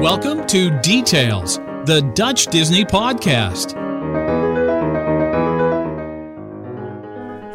Welcome to Details, the Dutch Disney podcast.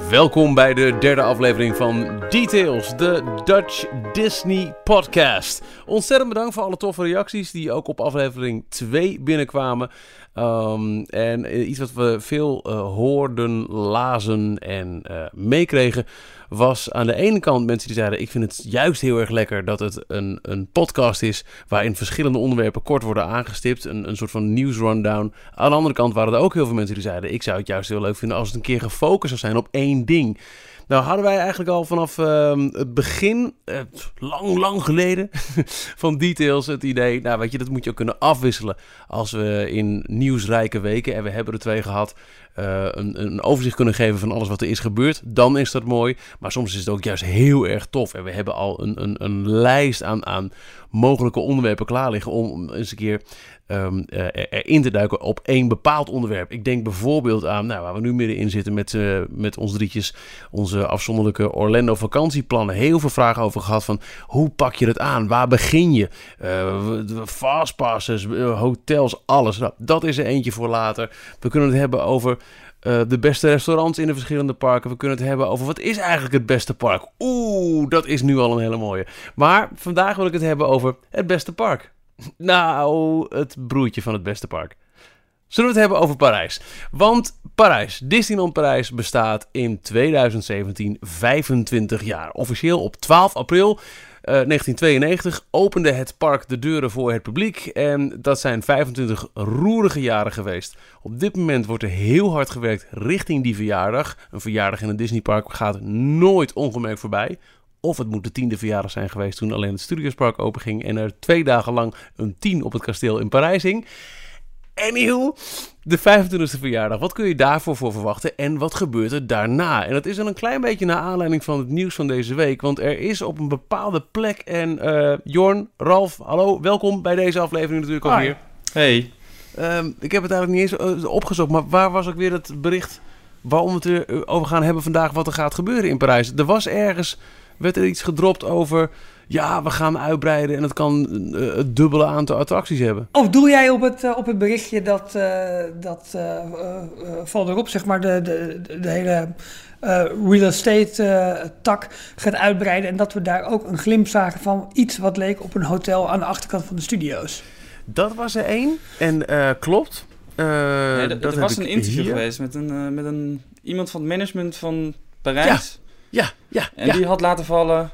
Welkom bij de derde aflevering van Details, de Dutch Disney podcast. Ontzettend bedankt voor alle toffe reacties die ook op aflevering 2 binnenkwamen. Um, en eh, iets wat we veel uh, hoorden, lazen en uh, meekregen was aan de ene kant mensen die zeiden: Ik vind het juist heel erg lekker dat het een, een podcast is waarin verschillende onderwerpen kort worden aangestipt. Een, een soort van nieuws rundown. Aan de andere kant waren er ook heel veel mensen die zeiden: Ik zou het juist heel leuk vinden als het een keer gefocust zou zijn op één ding. Nou hadden wij eigenlijk al vanaf uh, het begin, uh, lang, lang geleden, van Details het idee... Nou weet je, dat moet je ook kunnen afwisselen als we in nieuwsrijke weken... en we hebben er twee gehad, uh, een, een, overzicht kunnen geven van alles wat er is gebeurd. Dan is dat mooi, maar soms is het ook juist heel erg tof. En we hebben al een, een, een lijst aan, aan mogelijke onderwerpen klaar liggen om eens een keer um, uh, erin te duiken op één bepaald onderwerp. Ik denk bijvoorbeeld aan, nou, waar we nu middenin zitten met, uh, met ons drietjes, onze afzonderlijke Orlando vakantieplannen. Heel veel vragen over gehad van hoe pak je het aan? Waar begin je? Uh, fastpasses, hotels, alles. Nou, dat is er eentje voor later. We kunnen het hebben over de beste restaurants in de verschillende parken. We kunnen het hebben over wat is eigenlijk het beste park. Oeh, dat is nu al een hele mooie. Maar vandaag wil ik het hebben over het beste park. Nou, het broertje van het beste park. Zullen we het hebben over Parijs? Want Parijs, Disneyland Parijs, bestaat in 2017 25 jaar. Officieel op 12 april 1992 eh, opende het park de deuren voor het publiek. En dat zijn 25 roerige jaren geweest. Op dit moment wordt er heel hard gewerkt richting die verjaardag. Een verjaardag in een Disneypark gaat nooit ongemerkt voorbij. Of het moet de tiende verjaardag zijn geweest toen alleen het Studiospark openging en er twee dagen lang een tien op het kasteel in Parijs hing. Anywho, de 25e verjaardag. Wat kun je daarvoor voor verwachten en wat gebeurt er daarna? En dat is dan een klein beetje naar aanleiding van het nieuws van deze week. Want er is op een bepaalde plek en uh, Jorn, Ralf, hallo, welkom bij deze aflevering natuurlijk alweer. Hey. Um, ik heb het eigenlijk niet eens opgezocht, maar waar was ook weer het bericht waarom we het erover gaan hebben vandaag wat er gaat gebeuren in Parijs? Er was ergens, werd er iets gedropt over ja, we gaan uitbreiden en het kan uh, het dubbele aantal attracties hebben. Of doe jij op het, uh, op het berichtje dat, uh, dat valt erop, zeg maar, de, de, de hele real estate tak gaat uitbreiden en dat we daar ook een glimp zagen van iets wat leek op een hotel aan de achterkant van de studio's? Dat was er één en klopt. Nee, dat er was een interview hier. geweest met, een, met een, iemand van het management van Parijs. Ja, ja, ja. En die had laten vallen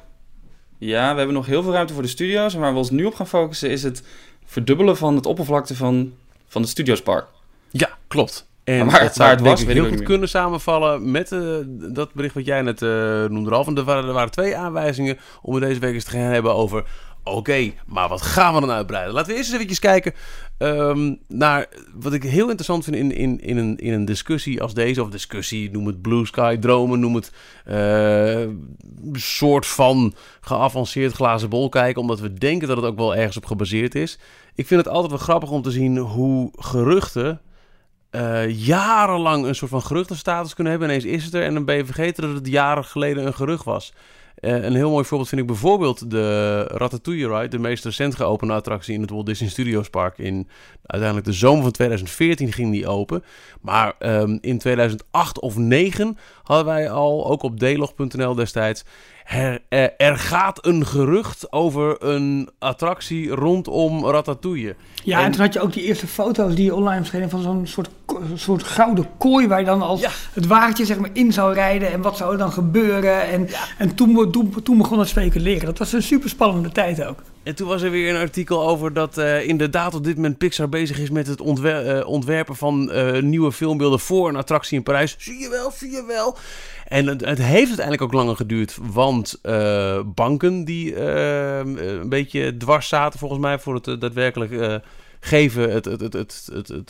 ja, we hebben nog heel veel ruimte voor de studio's. En waar we ons nu op gaan focussen is het verdubbelen van het oppervlakte van, van het Studiospark. Ja, klopt. En maar het, waar het was, heel goed kunnen samenvallen met uh, dat bericht wat jij net uh, noemde al. Er waren, er waren twee aanwijzingen om het deze week eens te gaan hebben over Oké, maar wat gaan we dan uitbreiden? Laten we eerst eens even kijken um, naar wat ik heel interessant vind in, in, in, een, in een discussie als deze. Of discussie, noem het blue sky, dromen, noem het uh, soort van geavanceerd glazen bol kijken. Omdat we denken dat het ook wel ergens op gebaseerd is. Ik vind het altijd wel grappig om te zien hoe geruchten uh, jarenlang een soort van geruchtenstatus kunnen hebben. Ineens is het er en dan ben je vergeten dat het jaren geleden een gerucht was. Uh, een heel mooi voorbeeld vind ik bijvoorbeeld de Ratatouille Ride, de meest recent geopende attractie in het Walt Disney Studios Park. In uiteindelijk de zomer van 2014 ging die open. Maar um, in 2008 of 2009 hadden wij al, ook op delog.nl destijds, er, er, gaat een gerucht over een attractie rondom Ratatouille. Ja, en, toen had je ook die eerste foto's die je online verschenen van zo'n soort, soort gouden kooi waar je dan als het wagentje zeg maar in zou rijden en wat zou er dan gebeuren. En, en toen, toen, toen begon het speculeren. Dat was een super spannende tijd ook. En toen was er weer een artikel over dat uh, inderdaad op dit moment Pixar bezig is met het ontwer uh, ontwerpen van uh, nieuwe filmbeelden voor een attractie in Parijs. Zie je wel, zie je wel. En het, het heeft uiteindelijk ook langer geduurd, want banken die een beetje dwars zaten volgens mij voor het daadwerkelijk geven, het, het, het, het,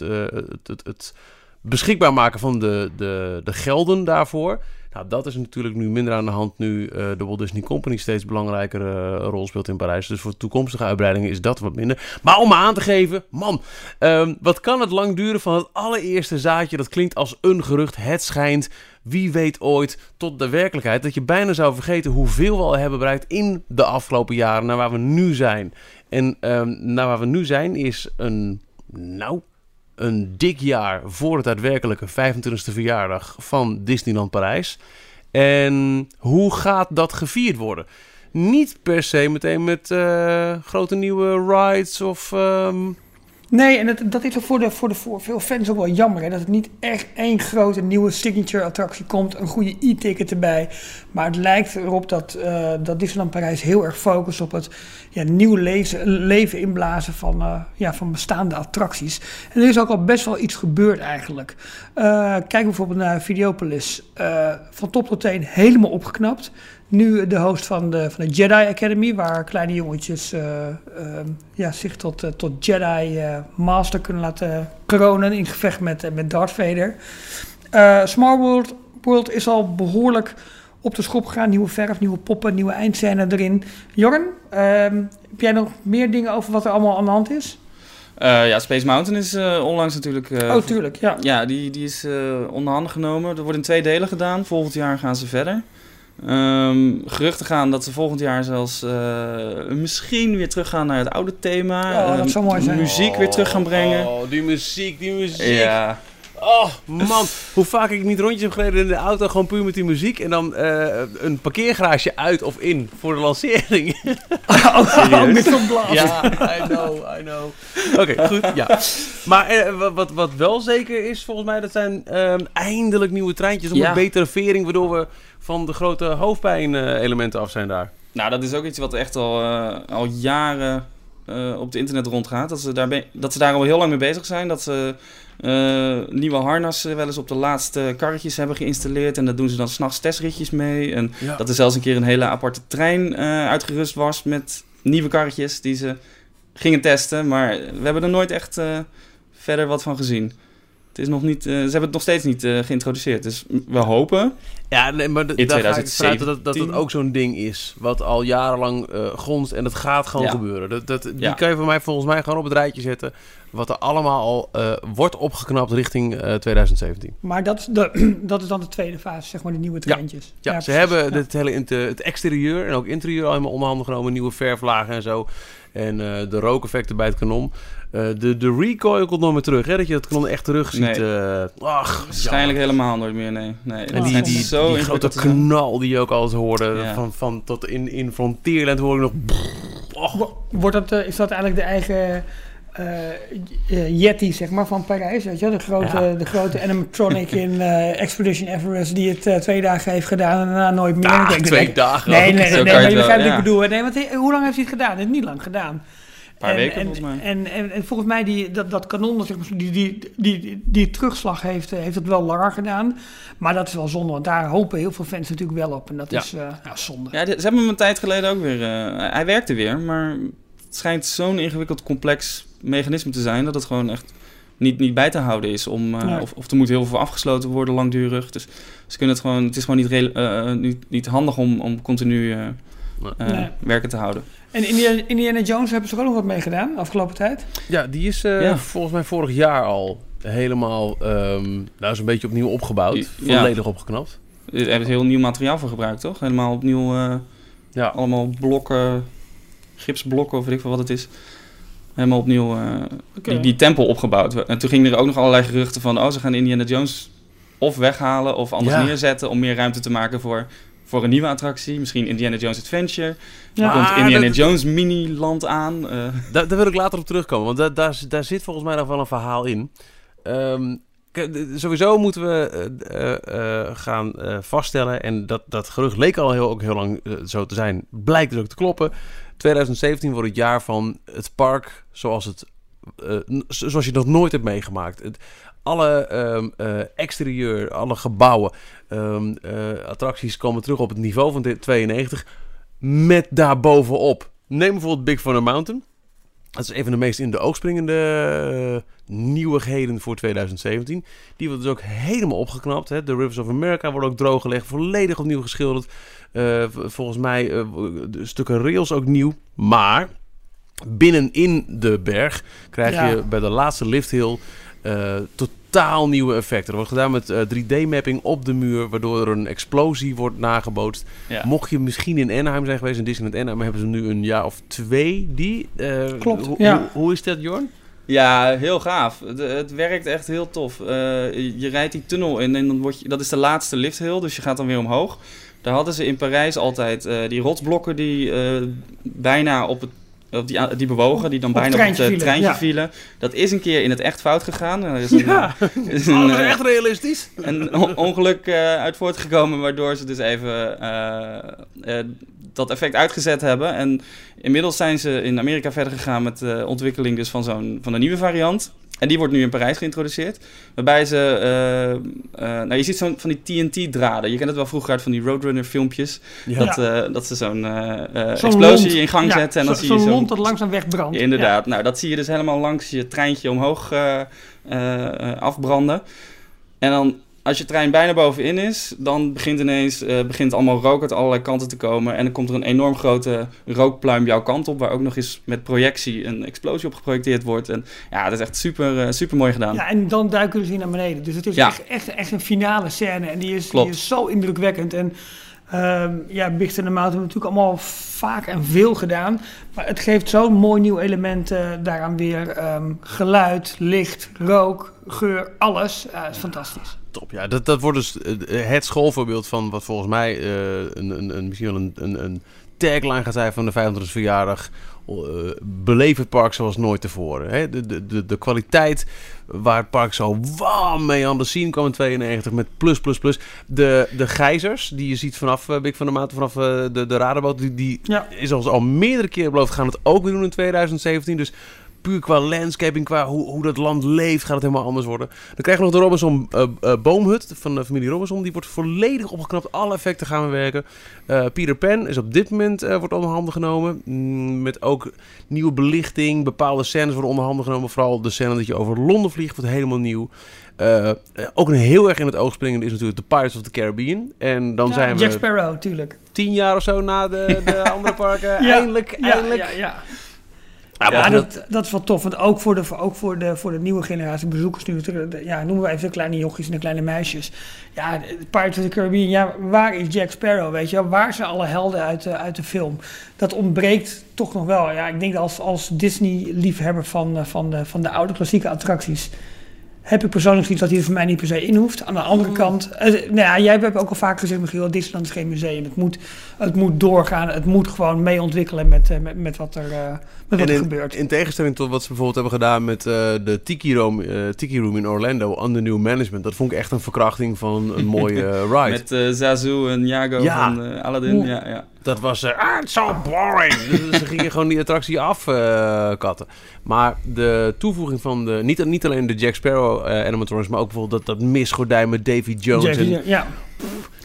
het, het, beschikbaar maken van de, de, de gelden daarvoor. Nou, dat is natuurlijk nu minder aan de hand nu uh, de Walt Disney Company steeds belangrijkere rol speelt in Parijs. Dus voor toekomstige uitbreidingen is dat wat minder. Maar om aan te geven, man, um, wat kan het lang duren van het allereerste zaadje? Dat klinkt als een gerucht, het schijnt. Wie weet ooit tot de werkelijkheid dat je bijna zou vergeten hoeveel we al hebben bereikt in de afgelopen jaren naar waar we nu zijn. En ehm nou, waar we nu zijn is een, nou, een dik jaar voor het daadwerkelijke 25e verjaardag van Disneyland Parijs. En hoe gaat dat gevierd worden? Niet per se meteen met eh, grote nieuwe rides of... ehm, Nee, en dat, is ook voor, de, voor, de, voor veel fans ook wel jammer. Hè? Dat het niet echt één grote nieuwe signature attractie komt. Een goede e-ticket erbij. Maar het lijkt erop dat, eh, dat Disneyland Parijs heel erg focust op het ja, nieuw leven inblazen van, eh, ja, van bestaande attracties. En er is ook al best wel iets gebeurd eigenlijk. Eh, kijk bijvoorbeeld naar Videopolis. Van top tot teen helemaal opgeknapt. Nu de host van de, van de Jedi Academy, waar kleine jongetjes eh, ehm, ja, zich tot, eh, tot Jedi eh, Master kunnen laten kronen in gevecht met, met Darth Vader. Smart World, World is al behoorlijk op de schop gegaan. Nieuwe verf, nieuwe poppen, nieuwe eindscène erin. Jorn, ehm, heb jij nog meer dingen over wat er allemaal aan de hand is? Ja, Space Mountain is onlangs natuurlijk... oh, tuurlijk, ja. Ja, die, die is eh onder handen genomen. Er wordt in twee delen gedaan. Volgend jaar gaan ze verder. Ehm, geruchten gaan dat ze volgend jaar zelfs eh, misschien weer teruggaan naar het oude thema. Oh, dat Ehm, zou mooi zijn. Muziek weer terug gaan brengen. Oh, die muziek, die muziek. Ja, Oh, man. Hoe vaak ik niet rondjes heb gereden in de auto, gewoon puur met die muziek. En dan eh, een parkeergarage uit of in voor de lancering. Oh, met zo'n blaas. ja, I know, I know. Oké, goed, ja. Maar eh, wat- wat, wel zeker is, volgens mij, dat zijn ehm, eindelijk nieuwe treintjes. Om Ja. een betere vering, waardoor we van de grote hoofdpijn-elementen af zijn daar. nou dat is ook iets wat echt al, eh, al jaren eh, op het internet rondgaat. Dat ze, daar be- dat ze daar al heel lang mee bezig zijn. Dat ze eh, nieuwe harnassen wel eens op de laatste karretjes hebben geïnstalleerd. En daar doen ze dan s'nachts testritjes mee. En Ja. Dat er zelfs een keer een hele aparte trein eh, uitgerust was met nieuwe karretjes die ze gingen testen. Maar we hebben er nooit echt verder wat van gezien. Het is nog niet, eh, ze hebben het nog steeds niet eh, geïntroduceerd. Dus we hopen. Ja, nee, maar In daar ga ik vanuit 2017. dat, dat het ook zo'n ding is. Wat al jarenlang eh gonst en het gaat gewoon Ja. gebeuren. Dat, dat, die Ja. kan je voor mij volgens mij gewoon op het rijtje zetten. Wat er allemaal al eh, wordt opgeknapt richting eh, 2017. Maar dat is, de, dat is dan de tweede fase, zeg maar, de nieuwe treintjes. Ja, ze precies. hebben Ja. het hele inter- het exterieur en ook interieur al helemaal onderhanden genomen. Nieuwe verflagen en zo. En eh, de rookeffecten bij het kanon. Eh, de, de recoil komt nog meer terug. Hè? Dat je dat kanon echt terug ziet. Nee. eh, ach, Waarschijnlijk helemaal nooit meer. Nee, nee. En die, die, zo die grote knal die je ook altijd hoorde. Ja. Van, van tot in, in Frontierland hoor ik nog... Wordt dat, eh, is dat eigenlijk de eigen eh, eh, Yeti, zeg maar, van Parijs? Weet je? De grote, Ja. de grote animatronic in eh, Expedition Everest die het twee dagen heeft gedaan en daarna nooit meer. ah, twee nee, dagen. Nee, nee, nee, nee, je maar het je wel, begrijpt wat ja. ik bedoel. Nee, want hij- hoe lang heeft hij het gedaan? Het is niet lang gedaan. Een paar En- weken en, volgens mij. En, en, en volgens mij die, dat, dat kanon, zeg maar, die, die, die, die, terugslag heeft, eh, heeft het wel langer gedaan. Maar dat is wel zonde, want daar hopen heel veel fans natuurlijk wel op. En dat Ja. is eh, ja, zonde. Ja, ze hebben hem een tijd geleden ook weer... eh, hij werkte weer, maar het schijnt zo'n ingewikkeld complex mechanisme te zijn... dat het gewoon echt niet, niet bij te houden is. Om, eh, of, of er moet heel veel afgesloten worden langdurig. Dus ze kunnen het gewoon... Het is gewoon niet, eh, niet, niet handig om, om continu Nee. werken te houden. En Indiana, Indiana Jones hebben ze er ook nog wat mee gedaan de afgelopen tijd. Ja, die is eh, Ja. volgens mij vorig jaar al helemaal... ehm nou, is een beetje opnieuw opgebouwd. Ja. Volledig opgeknapt. Er hebben ze heel nieuw materiaal voor gebruikt, toch? Helemaal opnieuw... eh, Ja. allemaal blokken, gipsblokken of weet ik veel wat het is. Helemaal opnieuw eh, die, die tempel opgebouwd. En toen gingen er ook nog allerlei geruchten van... oh, ze gaan Indiana Jones of weghalen of anders Ja. neerzetten... om meer ruimte te maken voor, voor een nieuwe attractie. Misschien Indiana Jones Adventure. Er Ja. komt Maar Indiana dat- Jones mini-land aan. eh. Daar, daar wil ik later op terugkomen, want daar, daar, daar zit volgens mij nog wel een verhaal in. Ehm, d- sowieso moeten we eh, eh, gaan eh, vaststellen, en dat, dat gerucht leek al heel, ook heel lang zo te zijn, blijkt dus ook te kloppen. 2017 wordt het jaar van het park zoals, het, eh, zoals je dat nooit hebt meegemaakt. Alle ehm, eh, exterieur, alle gebouwen, ehm, eh, attracties komen terug op het niveau van dit 92 met daarbovenop. Neem bijvoorbeeld Big Thunder Mountain. Dat is een van de meest in de oog springende eh, nieuwigheden voor 2017. Die wordt dus ook helemaal opgeknapt. Hè. De Rivers of America worden ook drooggelegd, volledig opnieuw geschilderd. Volgens mij de stukken rails ook nieuw. Maar binnenin de berg krijg Ja. je bij de laatste lifthill eh, totaal nieuwe effecten. Er wordt gedaan met 3D-mapping op de muur, waardoor er een explosie wordt nagebootst. Ja. Mocht je misschien in Anaheim zijn geweest, in Disneyland Anaheim, hebben ze nu een jaar of twee die. Eh, Klopt, ho- ja. hoe- hoe is dat, Jorn? Ja, heel gaaf. Het, het werkt echt heel tof. Eh, je rijdt die tunnel in en dan word je, dat is de laatste lifthill, dus je gaat dan weer omhoog. Daar hadden ze in Parijs altijd eh, die rotsblokken die eh, bijna op het die, die bewogen, die dan Op het bijna op het treintje eh, vielen, treintje ja. vielen. Dat is een keer in het echt fout gegaan. Er is een, Ja. is Oh, een, dat is eh, echt realistisch. een on- ongeluk eh, uit voortgekomen, waardoor ze dus even eh, eh, dat effect uitgezet hebben. En inmiddels zijn ze in Amerika verder gegaan met de ontwikkeling dus van, zo'n, van een nieuwe variant. En die wordt nu in Parijs geïntroduceerd. Waarbij ze, eh, eh, nou je ziet zo'n van die TNT-draden. Je kent het wel vroeger uit van die Roadrunner-filmpjes. Ja. Dat, eh, dat ze zo'n explosie lont. in gang Ja, zetten. En dan zo- zie je zo'n lont dat langzaam wegbrandt. Inderdaad. Nou, dat zie je dus helemaal langs je treintje omhoog afbranden. En dan, als je trein bijna bovenin is, dan begint ineens eh, begint allemaal rook uit allerlei kanten te komen. En dan komt er een enorm grote rookpluim jouw kant op, waar ook nog eens met projectie een explosie op geprojecteerd wordt. En ja, dat is echt super, eh, super mooi gedaan. Ja, en dan duiken ze hier naar beneden. Dus het is Ja. echt, echt, echt een finale scène. En die is, die is zo indrukwekkend. En ehm ja, Big Thunder Mountain hebben natuurlijk allemaal vaak en veel gedaan. Maar het geeft zo'n mooi nieuw element eh, daaraan weer. Ehm, geluid, licht, rook, geur, alles. Het is fantastisch. Top, ja. Dat, dat wordt dus eh, het schoolvoorbeeld van wat volgens mij eh, een, een, een, misschien wel een, een, een tagline gaat zijn van de 500 verjaardag. Eh, beleef het park zoals nooit tevoren. Hè? De, de, de, de kwaliteit waar het park zo wam mee aan de scene kwam in 92 met plus, plus, plus. De, de gijzers die je ziet vanaf eh, Big van de Maat, vanaf eh, de, de radarboot, die, die Ja. is ons al meerdere keren beloofd. Gaan het ook weer doen in 2017. Dus puur qua landscaping, qua hoe, hoe dat land leeft, gaat het helemaal anders worden. Dan krijgen we nog de Robinson eh, boomhut van de familie Robinson. Die wordt volledig opgeknapt. Alle effecten gaan we werken. Eh, Peter Pan is op dit moment wordt onder handen genomen. Mm, met ook nieuwe belichting. Bepaalde scènes worden onder handen genomen. Vooral de scène dat je over Londen vliegt wordt helemaal nieuw. Ook een heel erg in het oog springende is natuurlijk de Pirates of the Caribbean. En dan Ja, zijn Jack we Sparrow, tuurlijk. tien jaar of zo na de, de andere parken. Ja, Eindelijk, Ja, eindelijk. ja, ja. Ja, dat, dat is wel tof. Want ook voor de, ook voor de, voor de nieuwe generatie bezoekers nu, ja, noemen we even de kleine jochies en de kleine meisjes. Ja, Pirates of the Caribbean, ja, waar is Jack Sparrow, weet je? Waar zijn alle helden uit de, uit de film? Dat ontbreekt toch nog wel. Ja, ik denk dat als, als Disney-liefhebber van, eh, van, de, van de oude klassieke attracties... heb ik persoonlijk zoiets dat hij er voor mij niet per se in hoeft. Aan de andere kant, eh, nou ja, jij hebt ook al vaak gezegd, Michiel, Disneyland is geen museum. Het moet, het moet doorgaan, het moet gewoon mee ontwikkelen met, eh, met, met wat er, eh, met wat er in, gebeurt. in tegenstelling tot wat ze bijvoorbeeld hebben gedaan met eh, de Tiki Room, eh, Tiki Room in Orlando, under new management. Dat vond ik echt een verkrachting van een mooie ride. Met eh, Zazu en Yago Ja. van eh, Aladdin. Ja, ja. Dat was, eh ah, it's so boring. Dus ze gingen gewoon die attractie afkatten. maar de toevoeging van de, niet, niet alleen de Jack Sparrow eh animatronics, maar ook bijvoorbeeld dat, dat misgordijn met Davy Jones. En ja,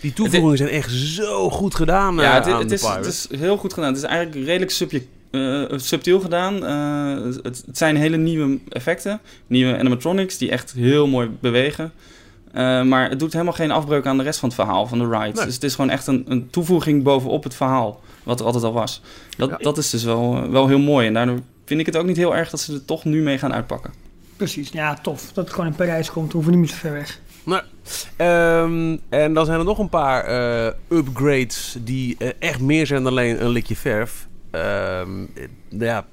die toevoegingen zijn echt zo goed gedaan eh, Ja, het, aan het de is, het is heel goed gedaan. Het is eigenlijk redelijk subje- eh, subtiel gedaan. Eh, het, het zijn hele nieuwe effecten, nieuwe animatronics die echt heel mooi bewegen. Eh, maar het doet helemaal geen afbreuk aan de rest van het verhaal, van de rides. Nee. Dus het is gewoon echt een, een toevoeging bovenop het verhaal, wat er altijd al was. Dat, Ja. dat is dus wel, eh, wel heel mooi. En daardoor vind ik het ook niet heel erg dat ze er toch nu mee gaan uitpakken. precies. Ja, tof. Dat het gewoon in Parijs komt. We hoeven niet meer zo ver weg. Ehm, en dan zijn er nog een paar eh, upgrades die echt meer zijn dan alleen een likje verf. Ehm, eh, ja,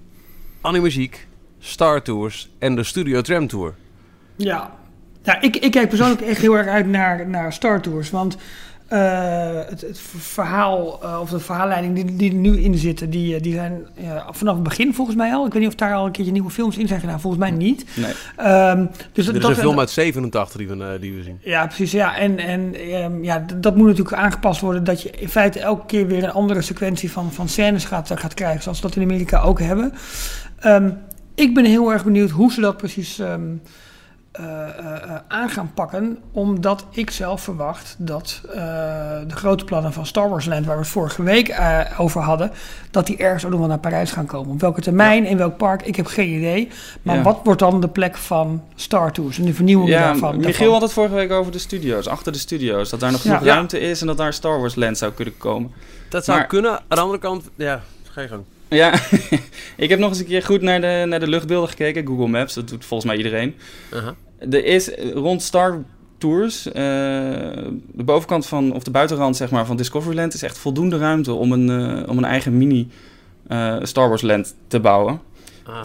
Animagiek, Star Tours en de Studio Tram Tour. Ja. Ja, ik, ik kijk persoonlijk echt heel erg uit naar, naar Star Tours. Want eh, het, het verhaal, eh, of de verhaalleiding die, die er nu in zitten, die, eh, die zijn eh, vanaf het begin volgens mij al. Ik weet niet of daar al een keertje nieuwe films in zijn gedaan. Volgens mij niet. Nee. Ehm, dus Er is dat, een film uit 87 die we, die we zien. Ja, precies. Ja. En, en ehm, ja, dat moet natuurlijk aangepast worden. Dat je in feite elke keer weer een andere sequentie van, van scènes gaat, gaat krijgen. Zoals we dat in Amerika ook hebben. Ehm, ik ben heel erg benieuwd hoe ze dat precies ehm, eh, eh, eh, aan gaan pakken. Omdat ik zelf verwacht dat eh, de grote plannen van Star Wars Land, waar we het vorige week eh, over hadden, dat die ergens ook nog wel naar Parijs gaan komen. Op welke termijn, in welk park, ik heb geen idee. Maar Ja. wat wordt dan de plek van Star Tours en de vernieuwing Ja, daarvan? Michiel daarvan? had het vorige week over de studio's, achter de studio's. Dat daar nog genoeg Ja. ruimte is en dat daar Star Wars Land zou kunnen komen. Dat zou Maar- kunnen. Aan de andere kant, ja, ga je gang. Ja, ik heb nog eens een keer goed naar de, naar de luchtbeelden gekeken. Google Maps, dat doet volgens mij iedereen. Uh-huh. Er is rond Star Tours, eh, de bovenkant van, of de buitenrand zeg maar, van Discoveryland is echt voldoende ruimte om een, eh, om een eigen mini eh, Star Wars land te bouwen.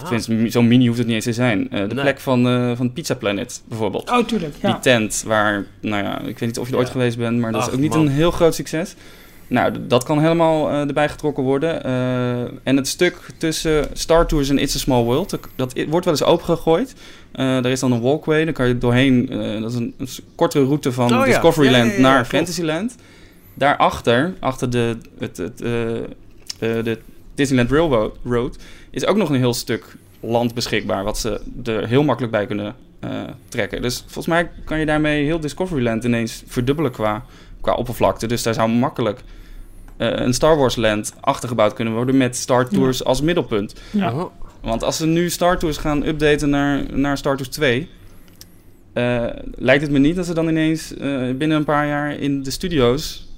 Tenminste, zo'n mini hoeft het niet eens te zijn. Eh, de Nee. plek van, eh, van Pizza Planet bijvoorbeeld. Oh, tuurlijk. Ja. Die tent waar, nou ja, ik weet niet of je er ooit Ja. geweest bent, maar dat Ach, is ook niet man. een heel groot succes. Nou, dat kan helemaal eh, erbij getrokken worden. Eh, en het stuk tussen Star Tours en It's a Small World, dat- wordt wel eens opengegooid. Eh er is dan een walkway, dan kan je doorheen, dat is een, een kortere route van Oh. Discoveryland Ja, ja, ja, naar. Fantasyland. Daarachter, achter de, het, het, de Disneyland Railroad, Road, is ook nog een heel stuk land beschikbaar, wat ze er heel makkelijk bij kunnen trekken. Dus volgens mij kan je daarmee heel Discoveryland ineens verdubbelen qua, qua oppervlakte. Dus daar zou makkelijk eh, een Star Wars land achtergebouwd kunnen worden met Star Tours als middelpunt. Ja. Aha. Want als ze nu Star Tours gaan updaten naar, naar Star Tours 2, eh, lijkt het me niet dat ze dan ineens eh, binnen een paar jaar in de studio's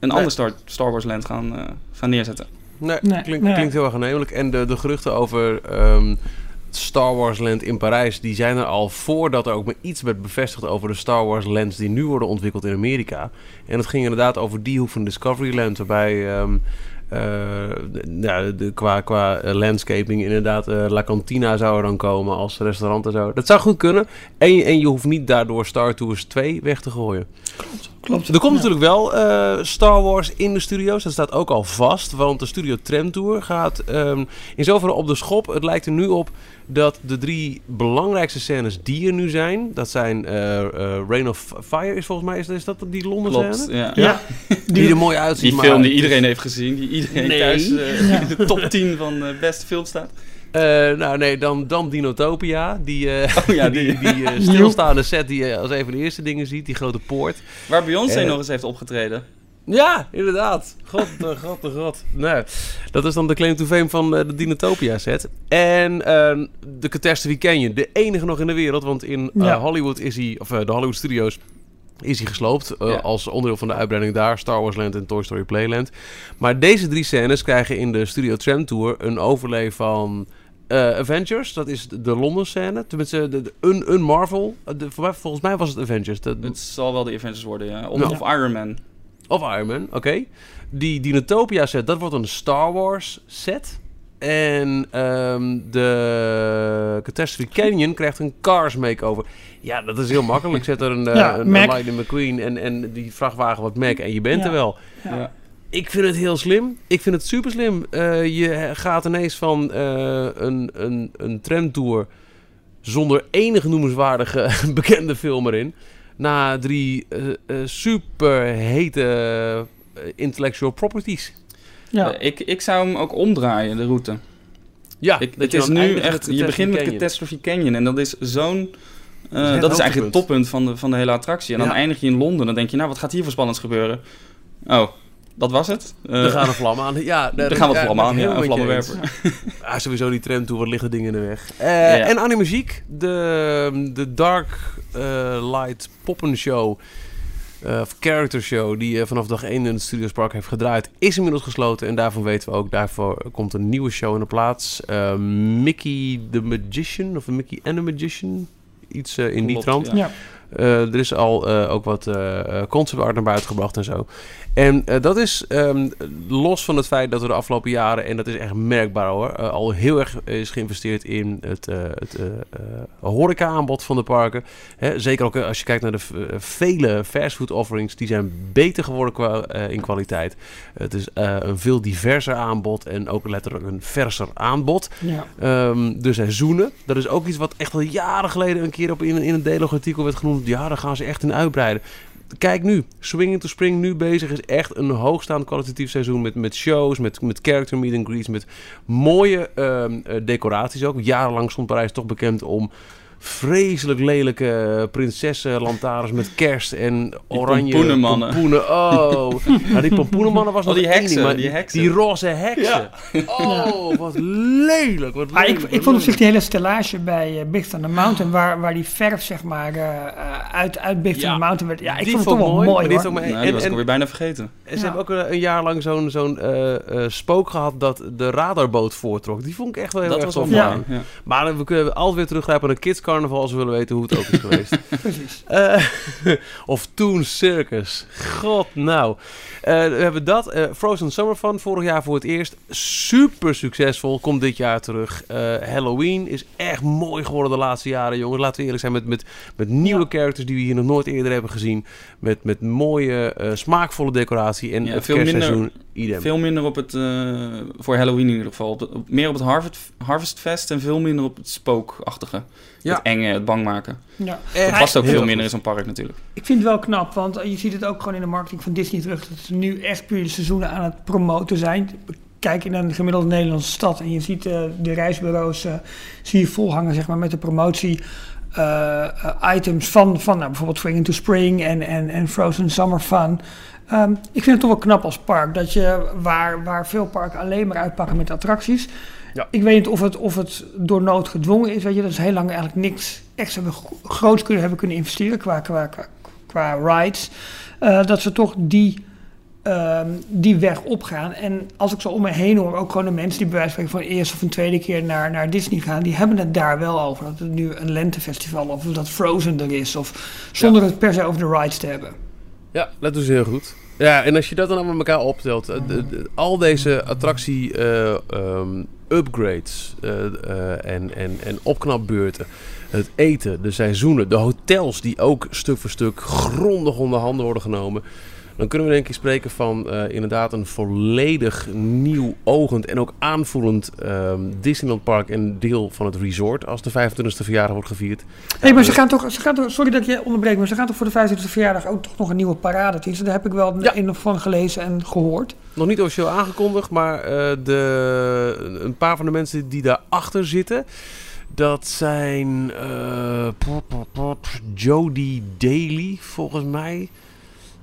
een Nee. ander Star, Star Wars land gaan, eh, gaan neerzetten. Nee, nee. klinkt heel erg aannemelijk. En de, de geruchten over ehm, Star Wars Land in Parijs, die zijn er al voordat er ook maar iets werd bevestigd over de Star Wars lands die nu worden ontwikkeld in Amerika. En het ging inderdaad over die hoek van Discovery Land, waarbij ehm, eh, nou, de, qua, qua eh, landscaping inderdaad eh, La Cantina zou er dan komen als restaurant en zo. Dat zou goed kunnen. En, je- en je hoeft niet daardoor Star Tours 2 weg te gooien. Klopt. Er komt Ja. natuurlijk wel eh, Star Wars in de studio's. Dat staat ook al vast. Want de Studio Tram Tour gaat ehm, in zoverre op de schop. Het lijkt er nu op dat de drie belangrijkste scènes die er nu zijn... Dat zijn eh eh, Rain of Fire is volgens mij... Is, is dat die Londen Klopt, scène? ja. Ja. Die er mooi uitziet. Die maar- film die iedereen heeft gezien, die iedereen Nee. thuis eh, Ja. in de top 10 van eh beste film staat. Eh, nou nee, dan, dan Dinotopia. Die, eh, Oh ja, die, die. die stilstaande set die je als een van de eerste dingen ziet. Die grote poort. Waar Beyoncé nog eens heeft opgetreden. Ja, inderdaad. God, de god, de god. Nee, dat is dan de claim to fame van eh, de Dinotopia set. En eh, de Catastrophe Canyon, de enige nog in de wereld. Want in Ja. Hollywood is hij, of de Hollywood Studios, is hij gesloopt. eh, Ja. Als onderdeel van de uitbreiding daar, Star Wars Land en Toy Story Playland. Maar deze drie scènes krijgen in de Studio Tram Tour een overlay van... eh, Avengers, dat is de, de Londen scène. Tenminste, de, de- een, een Marvel. Eh, de- voor mij- volgens mij was het Avengers. Het zal wel de Avengers worden, ja. Of, of Iron Man. Of Iron Man, oké. Die Dinotopia set, dat wordt een Star Wars set. En ehm, de Catastrophe Canyon krijgt een Cars makeover. Ja, dat is heel makkelijk. Zet er een, eh, Ja, een. Lightning McQueen en, en die vrachtwagen wat Mac en je bent Ja. er wel. Ja. Ik vind het heel slim. Ik vind het super slim. Eh, je gaat ineens van eh, een, een, een tramtour zonder enige noemenswaardige bekende film erin... naar drie super hete intellectual properties. Ja. Eh, ik, ik zou hem ook omdraaien, de route. Ja, Ik, dat het je is nu echt, je begint met. Catastrophe Canyon en dat is zo'n... eh, dat is eigenlijk het toppunt van de, van de hele attractie. En dan Ja. eindig je in Londen. Dan denk je, nou, wat gaat hier voor spannends gebeuren? Oh, dat was het? Eh, Er gaan een vlam aan. Ja, er gaan wat ja, vlammen aan, ja, een vlammenwerper. Ah, sowieso die tram toe, wat liggen dingen in de weg. Eh, Ja. En animagiek, de, de Dark eh, Light Poppen Show, eh, of Character Show, die eh, vanaf dag 1 in het Studios Park heeft gedraaid, is inmiddels gesloten. En daarvan weten we ook, daarvoor komt een nieuwe show in de plaats. Eh, Mickey the Magician, of Mickey and the Magician, iets in die Klopt, trant. ja. Eh, er is al eh, ook wat concept art naar buiten gebracht en zo. En eh, dat is ehm, los van het feit dat we de afgelopen jaren, en dat is echt merkbaar hoor, eh, al heel erg is geïnvesteerd in het, eh het horeca-aanbod van de parken. Hè, zeker ook als je kijkt naar de vele fastfood offerings, die zijn beter geworden qua, in kwaliteit. Het is een veel diverser aanbod en ook letterlijk een verser aanbod. Ja. Ehm, de seizoenen. Dat is ook iets wat echt al jaren geleden een keer op in, in een delogartikel werd genoemd. Ja, daar gaan ze echt in uitbreiden. Kijk nu, Swinging to Spring nu bezig is echt een hoogstaand kwalitatief seizoen met, met shows, met, met character meet and greets, met mooie ehm, eh, decoraties ook. Jarenlang stond Parijs toch bekend om vreselijk lelijke prinsessenlantaarns met kerst en oranje pompoenenmannen. pompoenen. Oh, nou, die pompoenenmannen was Oh, nog die heksen, ding, maar die heksen. Die roze heksen. Oh, wat lelijk. Wat Maar ik, lelijk, ik wat vond op zich die hele stellage bij uh, Big Thunder Mountain, waar, waar die verf zeg maar uh, uh, uit, uit Big Thunder Ja, Mountain werd. Ja, ik die vond het toch wel mooi, mooi, maar die Nou, en- die was ik alweer bijna vergeten. En ze Ja. hebben ook een, een jaar lang zo'n zo'n eh, eh, spook gehad dat de radarboot voortrok. Die vond ik echt wel heel Dat erg was wel tof. mooi. Ja. Ja. Maar we kunnen altijd weer teruggrijpen naar de Kids Carnaval als we willen weten hoe het ook is geweest. Precies. Eh, of Toon Circus. God nou. Eh, we hebben dat. Eh, Frozen Summer Fun vorig jaar voor het eerst. Super succesvol. Komt dit jaar terug. Eh, Halloween is echt mooi geworden de laatste jaren, jongens. Laten we eerlijk zijn met, met, met nieuwe Ja. characters die we hier nog nooit eerder hebben gezien. Met, met mooie, eh, smaakvolle decoratie. En Ja, veel kerstseizoen minder- idem. Veel minder op het, eh, voor Halloween in ieder geval. Op de- op- meer op het Harvest, Harvest Fest en veel minder op het spookachtige. Ja. Het enge, het bang maken. Ja. Dat past ook veel minder in zo'n park natuurlijk. Ik vind het wel knap, want je ziet het ook gewoon in de marketing van Disney terug. Dat ze nu echt puur seizoenen aan het promoten zijn. Kijk naar een gemiddelde Nederlandse stad en je ziet eh, de reisbureaus eh, zie je volhangen zeg maar, met de promotie. eh, items van, van nou, bijvoorbeeld Spring into Spring en, en, en Frozen Summer Fun. Ehm, ik vind het toch wel knap als park dat je waar, waar veel parken alleen maar uitpakken met attracties. Ja. Ik weet niet of het, of het door nood gedwongen is. Weet je, dat is heel lang eigenlijk niks echt hebben, gro- groots kunnen hebben kunnen investeren qua, qua, qua, qua rides. Dat ze toch die, ehm, die weg opgaan. En als ik zo om me heen hoor, ook gewoon de mensen die bij wijze van de eerste of een tweede keer naar, naar Disney gaan, die hebben het daar wel over. Dat het nu een lentefestival of dat Frozen er is. Of zonder het per se over de rides te hebben. Ja, dat doen ze heel goed. Ja, en als je dat dan allemaal met elkaar optelt, eh, al deze attractie eh, ehm, upgrades eh, en, en, en opknapbeurten, het eten, de seizoenen, de hotels die ook stuk voor stuk grondig onder handen worden genomen, dan kunnen we denk ik spreken van eh, inderdaad een volledig nieuw ogend en ook aanvoelend ehm, Disneyland Park en deel van het resort als de 25e verjaardag wordt gevierd. Hé, maar ze gaan, toch, ze gaan toch, sorry dat ik je onderbreek, maar ze gaan toch voor de 25e verjaardag ook toch nog een nieuwe parade teasen? Daar heb ik wel Ja. een van gelezen en gehoord. Nog niet officieel aangekondigd, maar eh, de, een paar van de mensen die daarachter zitten, dat zijn pop, Jody Daly, volgens mij.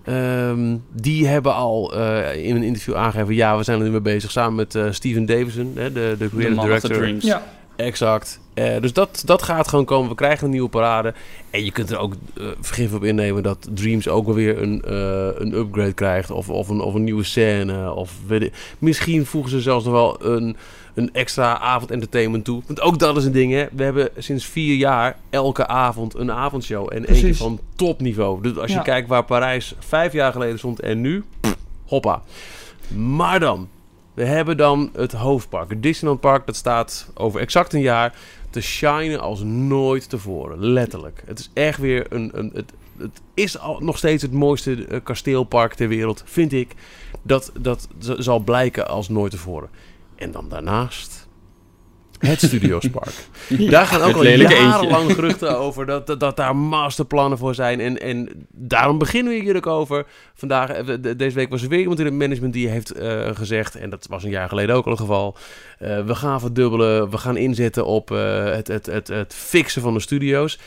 Ehm, die hebben al eh, in een interview aangegeven, ja, we zijn er nu mee bezig, samen met eh, Steven Davison, hè, de, de The creative Man of the director. Dreams. Ja, Exact. Eh, dus dat, dat gaat gewoon komen. We krijgen een nieuwe parade. En je kunt er ook vergif op innemen dat Dreams ook wel weer een, eh, een upgrade krijgt. Of, of, een, of een nieuwe scène. Of weet ik- Misschien voegen ze zelfs nog wel een, een extra avondentertainment toe. Want ook dat is een ding, hè. We hebben sinds vier jaar elke avond een avondshow. En eentje Precies. van topniveau. Dus als je Ja. kijkt waar Parijs vijf jaar geleden stond en nu, pff, hoppa. Maar dan, we hebben dan het hoofdpark. Het Disneyland Park, dat staat over exact een jaar te shinen als nooit tevoren. Letterlijk. Het is echt weer een... een het, het is al, nog steeds het mooiste eh, kasteelpark ter wereld, vind ik. Dat, dat zal blijken als nooit tevoren. En dan daarnaast... Het Studiospark. Daar gaan ook al jarenlang geruchten over dat, dat, dat daar masterplannen voor zijn. En, en daarom beginnen we hier ook over. Vandaag, eh, de- deze week was er weer iemand in het management die heeft eh, gezegd, en dat was een jaar geleden ook al het geval, eh, we gaan verdubbelen, we gaan inzetten op het, het, het, het fixen van de studio's.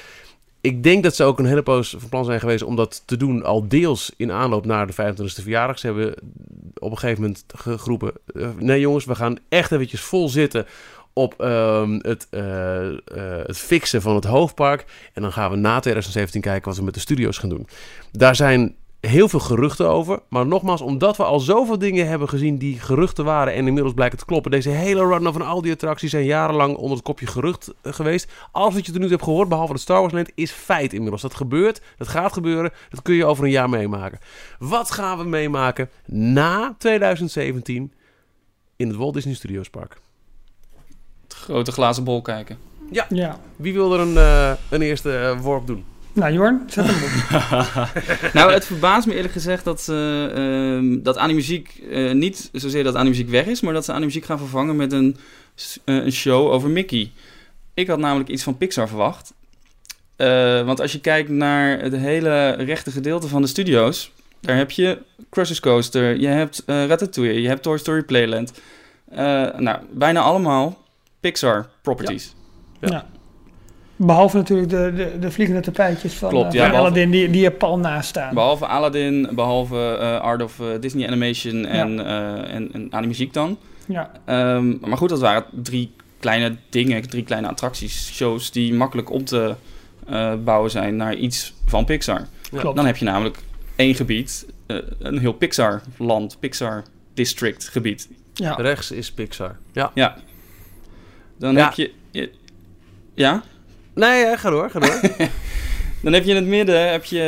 Ik denk dat ze ook een hele poos van plan zijn geweest om dat te doen, al deels in aanloop naar de 25e verjaardag. Ze hebben op een gegeven moment geroepen, eh, nee jongens, we gaan echt eventjes vol zitten op ehm, het, eh, eh, het fixen van het hoofdpark. En dan gaan we na 2017 kijken wat we met de studio's gaan doen. Daar zijn heel veel geruchten over. Maar nogmaals, omdat we al zoveel dingen hebben gezien die geruchten waren en inmiddels blijken te kloppen. Deze hele run van al die attracties zijn jarenlang onder het kopje gerucht eh, geweest. Alles wat je tot nu toe hebt gehoord, behalve het Star Wars Land, is feit inmiddels. Dat gebeurt, dat gaat gebeuren, dat kun je over een jaar meemaken. Wat gaan we meemaken na 2017 in het Walt Disney Studios Park? Het grote glazen bol kijken. ja. Wie wil er een, eh, een eerste eh, worp doen? Nou Jorn, zet hem op. nou, het verbaast me eerlijk gezegd dat, ze, ehm, dat Animuziek uh, niet zozeer dat Animuziek weg is, maar dat ze Animuziek gaan vervangen met een, eh, een show over Mickey. Ik had namelijk iets van Pixar verwacht. Eh, want als je kijkt naar het hele rechte gedeelte van de studio's, daar heb je Cruises Coaster, je hebt eh, Ratatouille, je hebt Toy Story Playland. Eh, nou, bijna allemaal Pixar properties. Ja. Ja. Behalve natuurlijk de, de, de vliegende tapijtjes van, Klopt, eh, ja, van behalve- Aladdin die, die er pal naast staan. Behalve Aladdin, behalve eh, Art of eh, Disney Animation en, eh en, en Animuziek dan. ja. Ehm, maar goed, dat waren drie kleine dingen, drie kleine attracties, shows die makkelijk om te eh, bouwen zijn naar iets van Pixar. Ja. Klopt. Dan heb je namelijk één gebied, een heel Pixar-land, Pixar-district-gebied. Ja. Rechts is Pixar. Ja. Ja. Dan Ja. heb je... je- Ja? Nee, ja, ga door, ga door. Dan heb je in het midden heb je,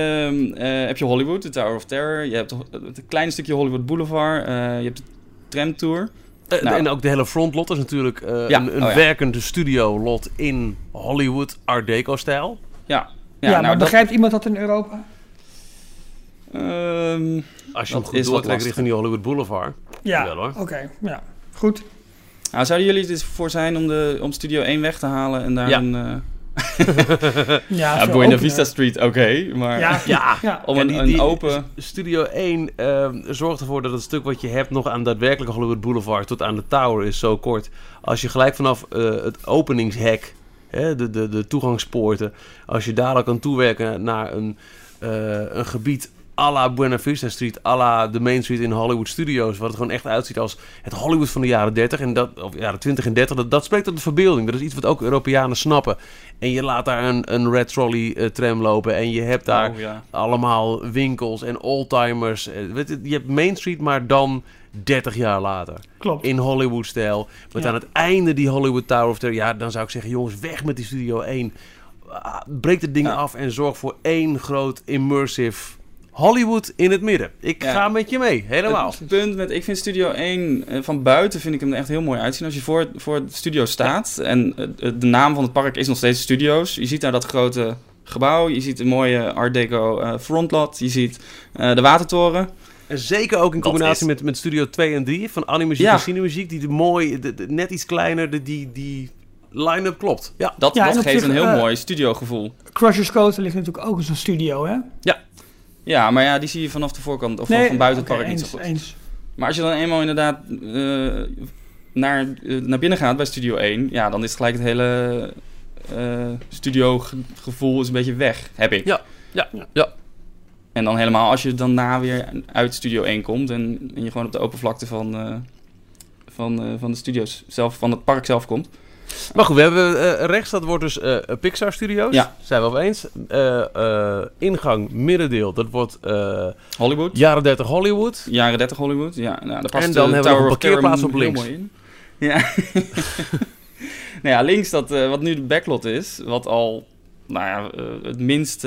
eh, heb je Hollywood, de Tower of Terror. Je hebt het kleine stukje Hollywood Boulevard. eh, je hebt de tramtour. Eh, Nou. En ook de hele frontlot is natuurlijk eh, Ja, een, een oh ja. werkende studio-lot in Hollywood Art Deco-stijl. Ja, Ja, nou, maar dat, begrijpt iemand dat in Europa? Als ehm, je Dat hem goed doortrekt richting die Hollywood Boulevard. Ja, Wel, hoor. oké. ja, goed. nou, zouden jullie er voor zijn om, de, om Studio 1 weg te halen en daar Ja. een... Ja, ja, Buena. Vista Street, oké, maar Ja, Ja, ja. om Ja, een, die- een open... Studio 1 eh, zorgt ervoor dat het stuk wat je hebt nog aan daadwerkelijk Hollywood Boulevard tot aan de Tower is zo kort. Als je gelijk vanaf eh, het openingshek, hè, de, de, de toegangspoorten, als je daar al kan toewerken naar een, eh, een gebied à la Buena Vista Street, à la de Main Street in Hollywood Studios, wat het gewoon echt uitziet als het Hollywood van de jaren 30 en dat, of jaren 20 en 30, dat, dat spreekt tot de verbeelding. Dat is iets wat ook Europeanen snappen. En je laat daar een, een Red Trolley eh, tram lopen en je hebt daar Oh, ja. allemaal winkels en oldtimers. Eh, weet je, je hebt Main Street, maar dan 30 jaar later. Klopt. In Hollywood-stijl. Met Ja. aan het einde die Hollywood Tower of Terror. Ja, dan zou ik zeggen, jongens, weg met die Studio 1. Ah, Breek het ding Ja. af en zorg voor één groot immersive Hollywood in het midden. Ik Ja. ga met je mee, helemaal. Het punt met, ik vind Studio 1 eh, van buiten vind ik hem er echt heel mooi uitzien. Als je voor, voor het studio staat en de naam van het park is nog steeds Studios. Je ziet daar dat grote gebouw, je ziet een mooie Art Deco eh, frontlot, je ziet eh, de watertoren. En zeker ook in combinatie is- met, met Studio 2 en 3 van animuziek Ja. en cinemuziek. Die de mooi, de- de- net iets kleiner, de, die, die line-up klopt. Ja. Dat, Ja, dat geeft zich, een heel eh, mooi studiogevoel. Crushers Coaster ligt natuurlijk ook in zo'n studio, hè? Ja, maar ja, die zie je vanaf de voorkant of van, van buiten het park niet eens, zo goed. Eens. Maar als je dan eenmaal inderdaad eh, naar, eh, naar binnen gaat bij Studio 1, ja, dan is gelijk het hele eh studiogevoel is een beetje weg, heb ik. Ja, ja, ja. En dan helemaal als je daarna weer uit Studio 1 komt en, en je gewoon op de open vlakte van, eh, van, eh, van de studio's zelf, van het park zelf komt. Maar goed, we hebben eh, rechts, dat wordt dus eh, Pixar Studios. Ja. Zijn we over eens. Eh, ingang, middendeel, dat wordt Hollywood, jaren 30 Hollywood. jaren 30 Hollywood. Ja, nou, daar past En de dan hebben we een parkeerplaats op links. mooi in. Ja. nou ja, links dat, wat nu de backlot is, wat al nou ja, het minst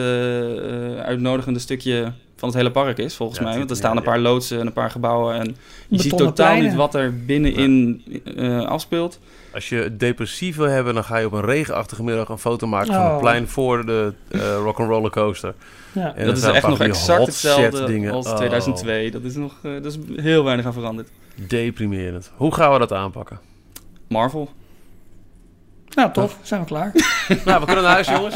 uitnodigende stukje van het hele park is, volgens Ja, mij. Want er staan een paar loodsen en een paar gebouwen en je ziet totaal pleinen. niet wat er binnenin eh, afspeelt. Als je depressief wil hebben, dan ga je op een regenachtige middag een foto maken van Oh. het plein voor de eh Rock'n'Roller Coaster. Ja. En dat is echt nog exact hetzelfde dingen. als Oh. 2002. Dat is nog eh, dat is heel weinig aan veranderd. Deprimerend. Hoe gaan we dat aanpakken? Marvel. Nou, tof. Zijn we klaar. nou, we kunnen naar huis, jongens.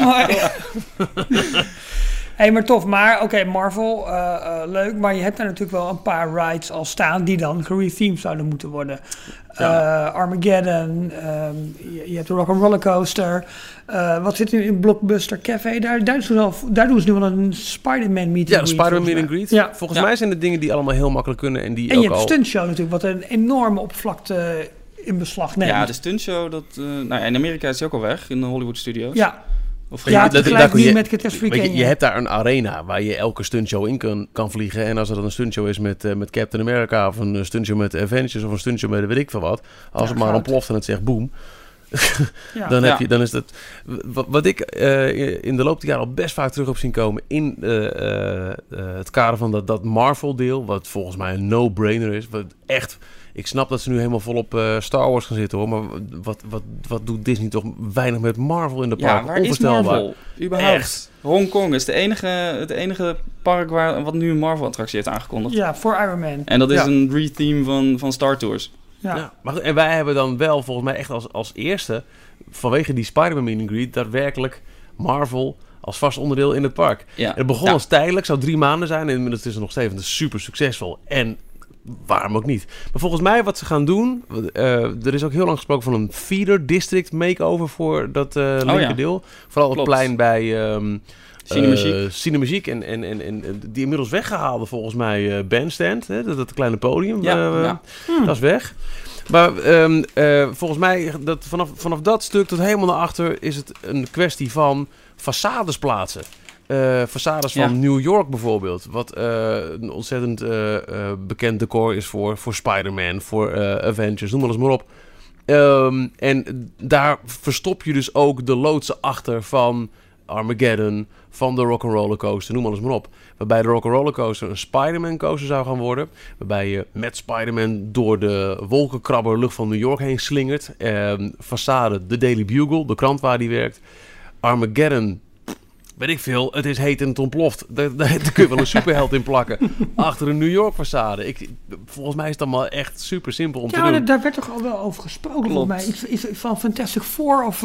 Hey, maar tof. Maar oké, Marvel, eh, eh, leuk. Maar je hebt daar natuurlijk wel een paar rides al staan die dan gerethemed zouden moeten worden. Eh, Armageddon, ehm, je, je hebt de Rock'n'Roller Coaster. Eh, wat zit nu in Blockbuster Café? Daar, daar, doen ze wel, daar doen ze nu wel een Spider-Man meeting. Ja, de Spider-Man meet and greet. Ja. Volgens Ja. mij zijn het dingen die allemaal heel makkelijk kunnen en die En je ook hebt de al... stuntshow natuurlijk, wat een enorme oppervlakte in beslag neemt. Ja, de stuntshow, dat, eh, nou, ja, in Amerika is hij ook al weg, in de Hollywood Studios. ja, Of Ja, ja dat- kun je- met Catastrophe Weet je, je hebt daar een arena waar je elke stuntshow in kan, kan vliegen. En als er dan een stuntshow is met, eh, met Captain America... of een stuntshow met Avengers of een stuntshow met weet ik veel wat... als Ja, het maar ontploft en het zegt boem... Ja. dan, Ja. heb je, dan is dat... Wat, wat ik eh, in de loop der jaren al best vaak terug heb zien komen... in eh, eh, eh, het kader van dat, dat Marvel-deel... wat volgens mij een no-brainer is... Wat echt... Ik snap dat ze nu helemaal vol op eh, Star Wars gaan zitten hoor. Maar wat, wat, wat doet Disney toch weinig met Marvel in de Ja, park? waar is. Marvel? Überhaupt. Echt. Hongkong is de enige, het enige park waar, wat nu een Marvel-attractie heeft aangekondigd. Ja, voor Iron Man. En dat is Ja. een retheme van, van Star Tours. Ja. Ja, maar en wij hebben dan wel volgens mij echt als, als eerste, vanwege die Spider-Man meet and greet, daadwerkelijk Marvel als vast onderdeel in het park. Ja. Het begon Ja. als tijdelijk, zou drie maanden zijn en inmiddels is het nog steeds super succesvol. En waarom ook niet? Maar volgens mij wat ze gaan doen, eh, er is ook heel lang gesproken van een feeder district makeover voor dat eh linkerdeel. Vooral het plein bij... ehm Cinemagiek. eh, en, en, en, en die inmiddels weggehaalde volgens mij bandstand, hè, dat, dat kleine podium. Ja, ja. dat is weg. Maar ehm, eh, volgens mij, dat vanaf, vanaf dat stuk tot helemaal naar achter, is het een kwestie van façades plaatsen. Façades van Ja. New York bijvoorbeeld. Wat eh, een ontzettend eh, bekend decor is voor, voor Spider-Man, voor Avengers, noem maar eens maar op. Ehm, en daar verstop je dus ook de loodsen achter van Armageddon, van de Rock'n'Roller Coaster, noem alles maar op. Waarbij de Rock'n'Roller Coaster een Spider-Man coaster zou gaan worden. Waarbij je met Spider-Man door de wolkenkrabber lucht van New York heen slingert. Ehm, façade, de Daily Bugle, de krant waar die werkt. Armageddon, weet ik veel, het is heet en het ontploft. Daar, daar, daar kun je wel een superheld in plakken. Achter een New York façade. Ik, volgens mij is het allemaal echt super simpel om Ja, te doen. daar- daar werd toch al wel over gesproken volgens mij. Iets, iets van Fantastic Four of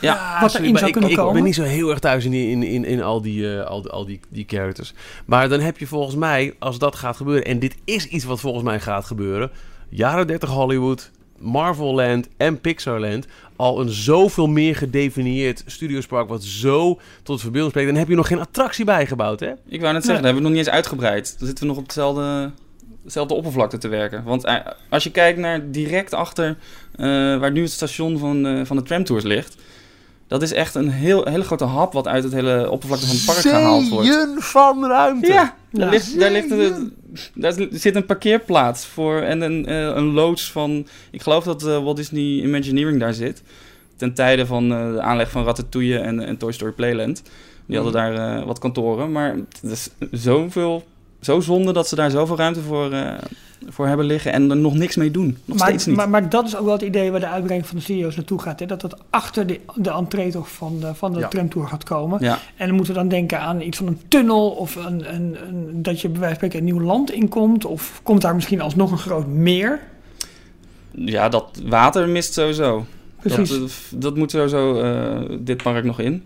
Ja, wat erin zou ik, kunnen ik komen. ben niet zo heel erg thuis in, die- in, in, in al, die, eh, al, al die, die characters. Maar dan heb je volgens mij, als dat gaat gebeuren... en dit is iets wat volgens mij gaat gebeuren... jaren 30 Hollywood, Marvel Land en Pixar Land... al een zoveel meer gedefinieerd studiospark... wat zo tot verbeelding spreekt. Dan heb je nog geen attractie bijgebouwd, hè? Ik wou net zeggen, daar hebben we het nog niet eens uitgebreid. Dan zitten we nog op hetzelfde, hetzelfde oppervlakte te werken. Want eh, als je kijkt naar direct achter eh, waar nu het station van, eh, van de tramtours ligt... Dat is echt een heel, hele grote hap wat uit het hele oppervlakte van het park gehaald wordt. Zeeën van ruimte. Ja, daar, Ja. ligt, daar, ligt een- daar zit een parkeerplaats voor en een, eh, een loods van... Ik geloof dat eh, Walt Disney Imagineering daar zit. Ten tijde van eh, de aanleg van Ratatouille en, en Toy Story Playland. Die hadden daar eh, wat kantoren. Maar het is zoveel, zo zonde dat ze daar zoveel ruimte voor, eh, voor hebben liggen... en er nog niks mee doen. Nog maar, steeds niet. Maar, maar dat is ook wel het idee waar de uitbreiding van de studio's naartoe gaat. Hè? Dat dat achter de, de entree toch van de, van de Ja. tramtour gaat komen. ja. En dan moeten we dan denken aan iets van een tunnel of een, een, een, dat je bij wijze van spreken een nieuw land inkomt. Of komt daar misschien alsnog een groot meer? ja, dat water mist sowieso. Precies. Dat, eh, dat moet sowieso eh, dit park nog in.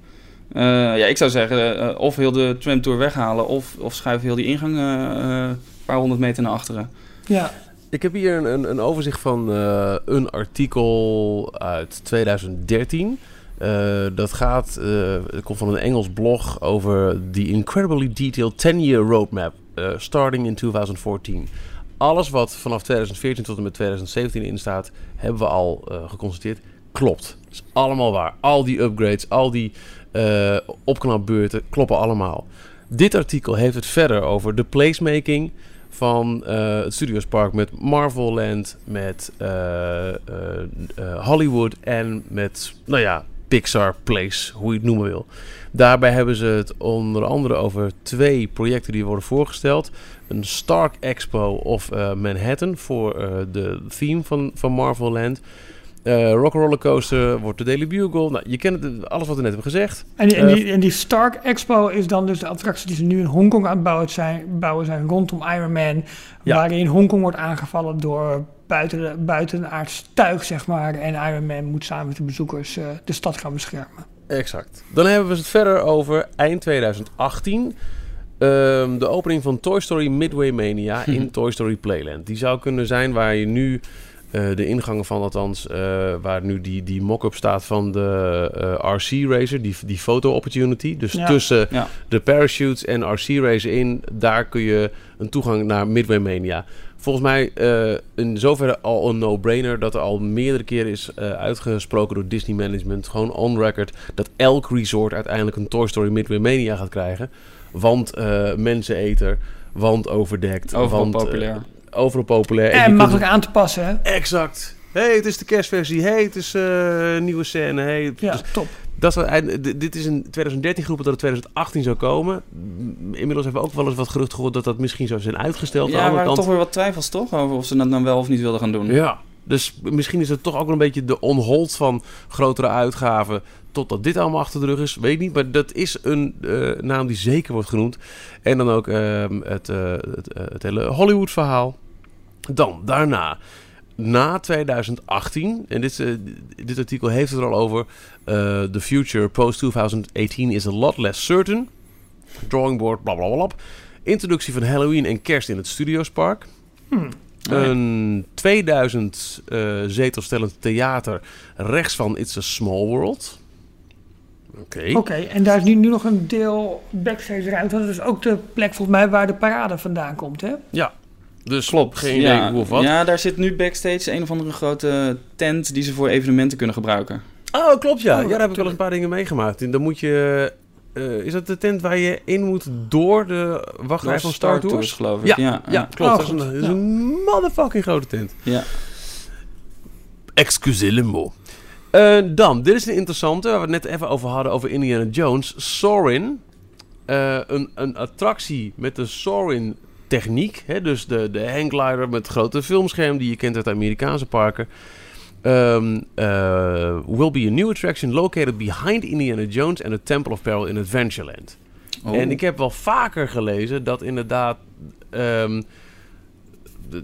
Eh, ja, ik zou zeggen, eh, of heel de tramtour weghalen... of, of schuif heel die ingang eh, een paar honderd meter naar achteren. ja. Ik heb hier een, een, een overzicht van eh, een artikel uit 2013. Eh, dat gaat, eh, het komt van een Engels blog over the incredibly detailed 10-year roadmap starting in 2014. Alles wat vanaf 2014 tot en met 2017 in staat, hebben we al eh, geconstateerd. Klopt. Dat is allemaal waar. Al die upgrades, al die eh opknapbeurten kloppen allemaal. Dit artikel heeft het verder over de placemaking van eh, het Studiospark met Marvel Land, met eh, Hollywood en met, nou ja, Pixar Place, hoe je het noemen wil. Daarbij hebben ze het onder andere over twee projecten die worden voorgesteld. Een Stark Expo of Manhattan voor de theme van, van Marvel Land. Eh Rock'n'Roller Coaster wordt de Daily Bugle. Nou, je kent het, alles wat we net hebben gezegd. En, die, en, Eh, die, en die Stark Expo is dan dus de attractie die ze nu in Hongkong aan het bouwen zijn, bouwen zijn rondom Iron Man. Ja. Waarin Hongkong wordt aangevallen door buiten, buitenaards tuig, zeg maar. En Iron Man moet samen met de bezoekers eh, de stad gaan beschermen. Exact. Dan hebben we het verder over eind 2018. Ehm, de opening van Toy Story Midway Mania in Toy Story Playland. Die zou kunnen zijn waar je nu eh, de ingangen van, althans, eh, waar nu die, die mock-up staat van de eh, RC Racer, die, die foto opportunity. Dus Ja. tussen Ja. de parachutes en RC Racer in, daar kun je een toegang naar Midway Mania. Volgens mij in zoverre al een no-brainer dat er al meerdere keren is uitgesproken door Disney Management, gewoon on record, dat elk resort uiteindelijk een Toy Story Midway Mania gaat krijgen. Want menseneter, want overdekt, Overal want, populair. Overal populair. En, kunt- makkelijk aan te passen, hè? Exact. hey, het is de kerstversie. hey, het is eh, een nieuwe scène. hey, Ja, dus top. dat is, dit is in 2013 geroepen dat het 2018 zou komen. Inmiddels hebben we ook wel eens wat gerucht gehoord dat dat misschien zou zijn uitgesteld. Aan de Ja, er waren kant, toch weer wat twijfels toch over of ze dat nou wel of niet wilden gaan doen. ja. Dus misschien is het toch ook wel een beetje de onhold van grotere uitgaven. Totdat dit allemaal achter de rug is. Weet ik niet. Maar dat is een eh, naam die zeker wordt genoemd. En dan ook ehm, het, eh, het, het hele Hollywood verhaal. Dan, daarna. Na 2018, en dit, eh, dit artikel heeft het er al over. eh, the future post-2018 is a lot less certain. Drawing board, bla bla bla. Introductie van Halloween en kerst in het Studiospark. Hm. Oh. Een 2000 eh zetelstellend theater rechts van It's a Small World. Oké. Oké, en daar is nu, nu nog een deel backstage ruimte. Dat is ook de plek volgens mij waar de parade vandaan komt, hè? Ja. Dus Klopt. geen idee ja, hoe of wat. Ja, daar zit nu backstage een of andere grote tent die ze voor evenementen kunnen gebruiken. Oh, klopt ja. Oh, ja, daar heb ik wel een paar dingen meegemaakt. En dan moet je... eh, is dat de tent waar je in moet door de wachtrij Door van Star Tours? geloof ik. Ja, Ja, ja, klopt. Oh, dat is een, goed. dat is een motherfucking grote tent. ja. Excusez le mot. Eh, dan, dit is een interessante, waar we het net even over hadden, over Indiana Jones. Sorin. Eh, een, een attractie met de Sorin techniek. Hè? Dus de, de hangglider met grote filmscherm die je kent uit de Amerikaanse parken. Um, uh, will be a new attraction located behind Indiana Jones and the Temple of Peril in Adventureland. Oh. En ik heb wel vaker gelezen dat inderdaad... de-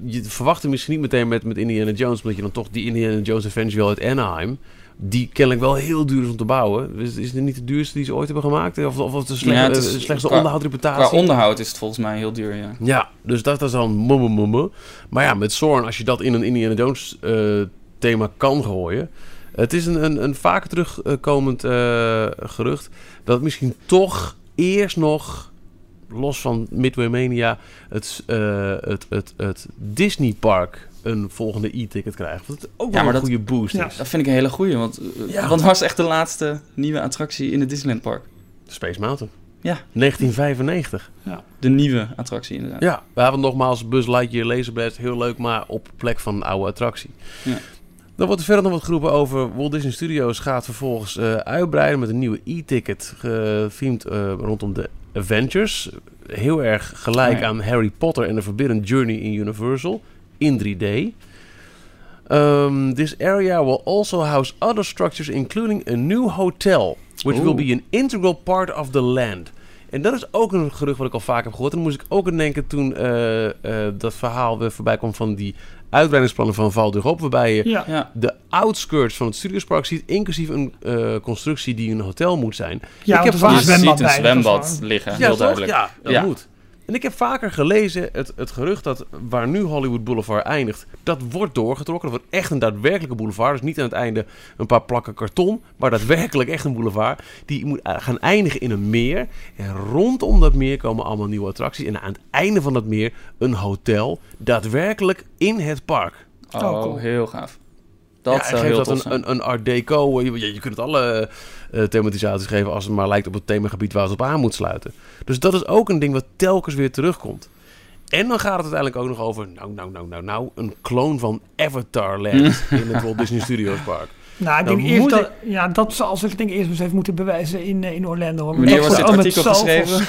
je verwacht misschien niet meteen met, met Indiana Jones... omdat je dan toch die Indiana Jones Adventure uit Anaheim... die kennelijk wel heel duur is om te bouwen. Is, is het niet de duurste die ze ooit hebben gemaakt? Of, of, of de slecht, Ja, het eh, is- slechtste qua- onderhoudreputatie? Qua onderhoud is het volgens mij heel duur, ja. Ja, dus dat is dan mumme mumme. Maar ja, met Zorn, als je dat in een Indiana Jones eh, thema kan gooien... Het is een, een, een vaker terugkomend eh, gerucht... dat misschien toch eerst nog, los van Midway Mania... het, eh, het, het, het Disney Park een volgende e-ticket krijgt. Wat ook wel maar een dat- goede boost Ja. is. Dat vind ik een hele goeie, want eh, Ja. wat was echt de laatste nieuwe attractie in het Disneyland Park? Space Mountain. Ja. 1995. De nieuwe attractie inderdaad. Ja, we hebben nogmaals Buzz Lightyear Laserblast. Heel leuk, maar op plek van een oude attractie. Ja. Dan wordt er verder nog wat geroepen over Walt Disney Studios gaat vervolgens eh, uitbreiden met een nieuwe e-ticket gefilmd eh, rondom de Avengers. Heel erg gelijk Oh ja. aan Harry Potter en The Forbidden Journey in Universal in 3D. Um, this area will also house other structures, including a new hotel, which will be an integral part of the land. En dat is ook een gerucht wat ik al vaak heb gehoord. En dan moest ik ook aan denken toen eh, eh, dat verhaal weer voorbij kwam van die uitbreidingsplannen van Val d'Europe, waarbij je Ja. Ja, de outskirts van het Studiospark ziet, inclusief een eh, constructie die een hotel moet zijn. Ja, Ik heb er vaak- je een zwembad ziet een zwembad liggen, Ja, heel duidelijk. Ja, dat Ja. moet. En ik heb vaker gelezen het, het gerucht dat waar nu Hollywood Boulevard eindigt, dat wordt doorgetrokken. Dat wordt echt een daadwerkelijke boulevard. Dus niet aan het einde een paar plakken karton, maar daadwerkelijk echt een boulevard. Die moet eh, gaan eindigen in een meer. En rondom dat meer komen allemaal nieuwe attracties. En aan het einde van dat meer een hotel, daadwerkelijk in het park. Oh, Oh, cool. heel gaaf. Dat ja, zou heel dat tof een, zijn. een, een art deco. Je, je, kunt het alle eh, thematisaties geven als het maar lijkt op het themagebied waar het op aan moet sluiten. Dus dat is ook een ding wat telkens weer terugkomt. En dan gaat het uiteindelijk ook nog over, nou, nou, nou, nou, nou, een kloon van Avatar Land in het Walt Disney Studios Park. Nou, ik Dan denk eerst dat, ja, dat zal ze denk ik eerst eens even moeten bewijzen in, eh, in Orlando. hoor. Wanneer was dit artikel zoveel- geschreven?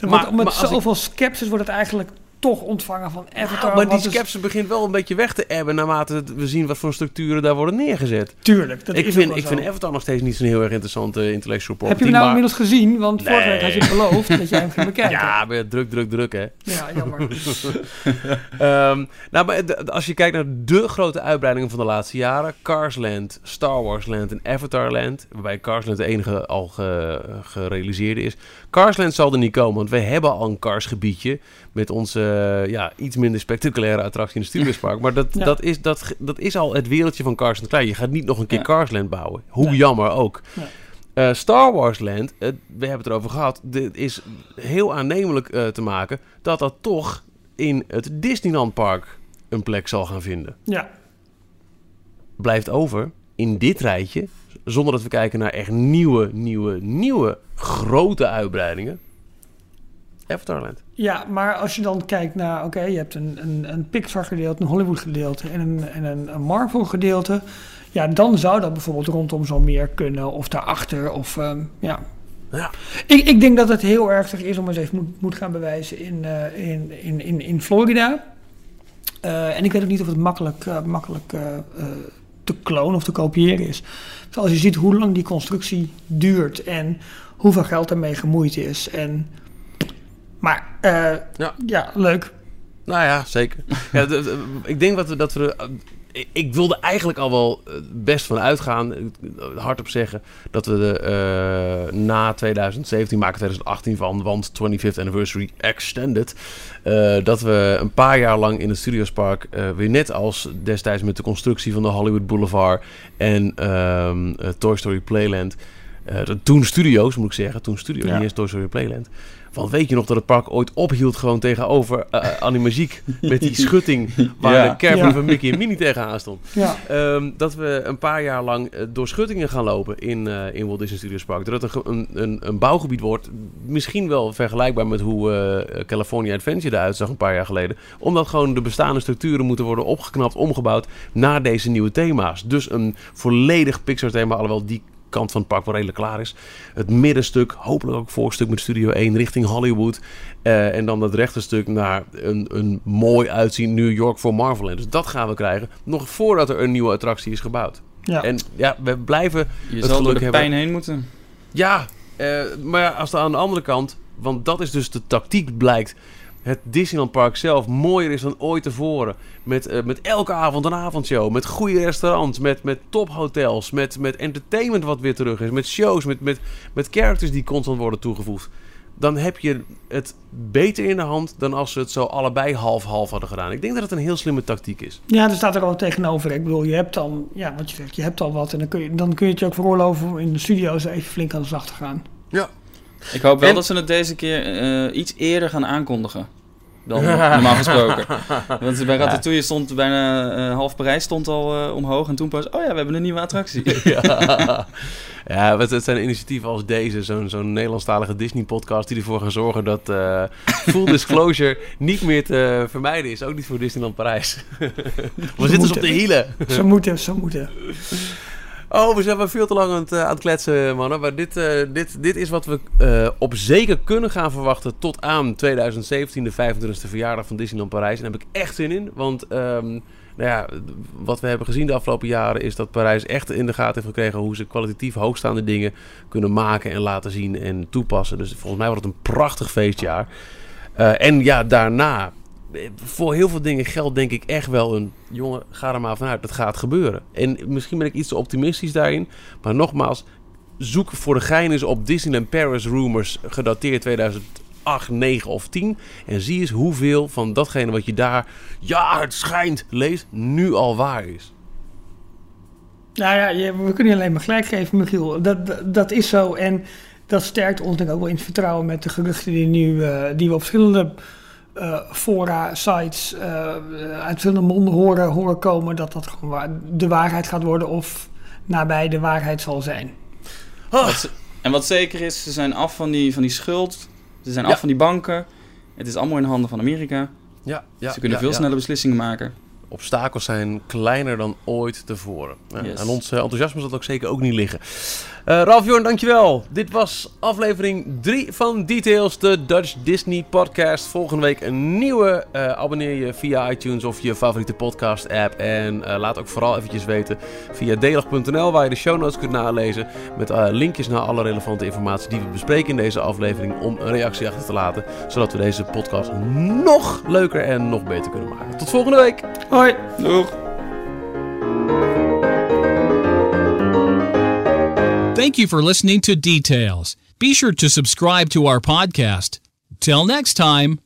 Maar- wordt met maar ik- zoveel sceptisch wordt het eigenlijk toch ontvangen van Avatar. maar die wat is- skepsis begint wel een beetje weg te ebben naarmate we zien wat voor structuren daar worden neergezet. Tuurlijk, dat ik is vind, ik zo. vind Avatar nog steeds niet zo'n heel erg interessante intellectual Heb property. je hem nou maar- inmiddels gezien? Want vorige week had je Nee. beloofd dat jij hem ging bekijken. Ja, maar druk, druk, druk, hè. ja jammer. Ehm, nou, maar als je kijkt naar de grote uitbreidingen van de laatste jaren: Carsland, Star Wars Land en Avatar Land. Waarbij Carsland de enige al ge- gerealiseerde is. Carsland zal er niet komen, want wij hebben al een Cars gebiedje. Met onze ja, iets minder spectaculaire attractie in het Studiospark. Maar dat, Ja. dat, is, dat, dat is al het wereldje van Carsland klaar. Je gaat niet nog een keer Ja. Carsland bouwen. Hoe Nee. jammer ook. Nee. Eh, Star Wars Land, eh, we hebben het erover gehad. Dit is heel aannemelijk eh, te maken dat dat toch in het Disneyland Park een plek zal gaan vinden. Ja, Blijft over in dit rijtje, zonder dat we kijken naar echt nieuwe, nieuwe, nieuwe grote uitbreidingen. Avatarland. ja, maar als je dan kijkt naar... Oké, je hebt een, een, een Pixar gedeelte, een Hollywood gedeelte en een, en een, een Marvel gedeelte. Ja, dan zou dat bijvoorbeeld rondom zo'n meer kunnen of daarachter of... ehm, ja. Ja. Ik, ik denk dat het heel erg zich eerst om eens even moet, moet gaan bewijzen in, eh, in, in, in, in Florida. Eh, en ik weet ook niet of het makkelijk, eh, makkelijk te klonen of te kopiëren is. Dus als je ziet hoe lang die constructie duurt en hoeveel geld ermee gemoeid is. En, maar eh, Ja. ja. leuk. Nou ja, zeker. ja, ik denk dat we, dat we er- ik- wilde eigenlijk al wel eh, best van uitgaan, eh, hardop zeggen, dat we de, eh, na 2017 maken 2018 van, want 25th Anniversary Extended, eh, dat we een paar jaar lang in het Studiospark uh, weer net als destijds met de constructie van de Hollywood Boulevard en ehm, eh, Toy Story Playland, eh, toen Studios moet ik zeggen, toen Studios, Ja. niet eens Toy Story Playland, Want weet je nog dat het park ooit ophield gewoon tegenover uh, Animagiek met die schutting waar de caravan van Mickey en Minnie tegenaan stond. Ja. Um, dat we een paar jaar lang door schuttingen gaan lopen in, uh, in Walt Disney Studios Park. Dat het een, een, een bouwgebied wordt, misschien wel vergelijkbaar met hoe uh, California Adventure eruit zag een paar jaar geleden. Omdat gewoon de bestaande structuren moeten worden opgeknapt, omgebouwd naar deze nieuwe thema's. Dus een volledig Pixar thema, alhoewel die kant van het park wel redelijk klaar is. Het middenstuk, hopelijk ook voorstuk met Studio 1 richting Hollywood. Uh, en dan dat rechterstuk naar een, een mooi uitzien New York voor Marvel. En dus dat gaan we krijgen nog voordat er een nieuwe attractie is gebouwd. Ja. En ja, we blijven Je het zal geluk door de hebben. pijn heen moeten. Ja, uh, maar ja, als er aan de andere kant, want dat is dus de tactiek blijkt het Disneyland Park zelf mooier is dan ooit tevoren. Met, uh, met elke avond een avondshow. Met goede restaurants. Met, met tophotels. Met, met entertainment wat weer terug is. Met shows. Met, met, met characters die constant worden toegevoegd. Dan heb je het beter in de hand dan als ze het zo allebei half-half hadden gedaan. Ik denk dat het een heel slimme tactiek is. Ja, er staat er al tegenover. Ik bedoel, je hebt dan, ja, wat je zegt, je hebt al wat. En dan kun je, dan kun je het je ook veroorloven om in de studio's even flink aan de slag te gaan. Ja. Ik hoop wel En- dat ze het deze keer eh, iets eerder gaan aankondigen. Dan normaal gesproken. Want bij Ratatouille stond bijna eh, half Parijs stond al eh, omhoog. En toen pas, oh ja, we hebben een nieuwe attractie. ja, ja het, zijn initiatieven als deze, zo'n zo'n Nederlandstalige Disney-podcast, die ervoor gaan zorgen dat eh, full disclosure niet meer te vermijden is. Ook niet voor Disneyland Parijs. We zitten ze op de hielen. Zo moeten, zo moeten. Oh, we zijn wel veel te lang aan het, eh, aan het kletsen, mannen. Maar dit, eh, dit, dit is wat we eh, op zeker kunnen gaan verwachten tot aan 2017, de 25e verjaardag van Disneyland Parijs. En daar heb ik echt zin in, want... ehm, nou ja, wat we hebben gezien de afgelopen jaren is dat Parijs echt in de gaten heeft gekregen hoe ze kwalitatief hoogstaande dingen kunnen maken en laten zien en toepassen. Dus volgens mij wordt het een prachtig feestjaar. En ja, daarna, voor heel veel dingen geldt denk ik echt wel een... Jongen, ga er maar vanuit, dat gaat gebeuren. En misschien ben ik iets te optimistisch daarin. Maar nogmaals, zoek voor de gein eens op Disneyland Paris Rumors gedateerd 2008, 9 of 10. En zie eens hoeveel van datgene wat je daar, ja het schijnt, leest, nu al waar is. Nou ja, we kunnen je alleen maar gelijk geven, Michiel. Dat, dat, dat is zo. En dat sterkt ons denk ik ook wel in het vertrouwen met de geruchten die, nu, eh, die we op verschillende eh, fora, sites, eh, uit verschillende monden horen, horen komen. Dat dat gewoon waar- de waarheid gaat worden of nabij de waarheid zal zijn. Wat ze- en wat zeker is, ze zijn af van die, van die schuld. Ze zijn Ja. af van die banken. Het is allemaal in handen van Amerika. Ja, ja, ze kunnen ja, veel ja. sneller beslissingen maken. Obstakels zijn kleiner dan ooit tevoren. Ja, Yes. Aan ons eh, enthousiasme zal ook zeker ook niet liggen. Eh Ralf Jorn, dankjewel. Dit was aflevering 3 van Details, de Dutch Disney podcast. Volgende week een nieuwe. Eh, abonneer je via iTunes of je favoriete podcast app. En eh, laat ook vooral eventjes weten via delig.nl waar je de show notes kunt nalezen. Met eh, linkjes naar alle relevante informatie die we bespreken in deze aflevering. Om een reactie achter te laten. Zodat we deze podcast nog leuker en nog beter kunnen maken. Tot volgende week. Hoi! Doeg! Thank you for listening to Details. Be sure to subscribe to our podcast. Till next time.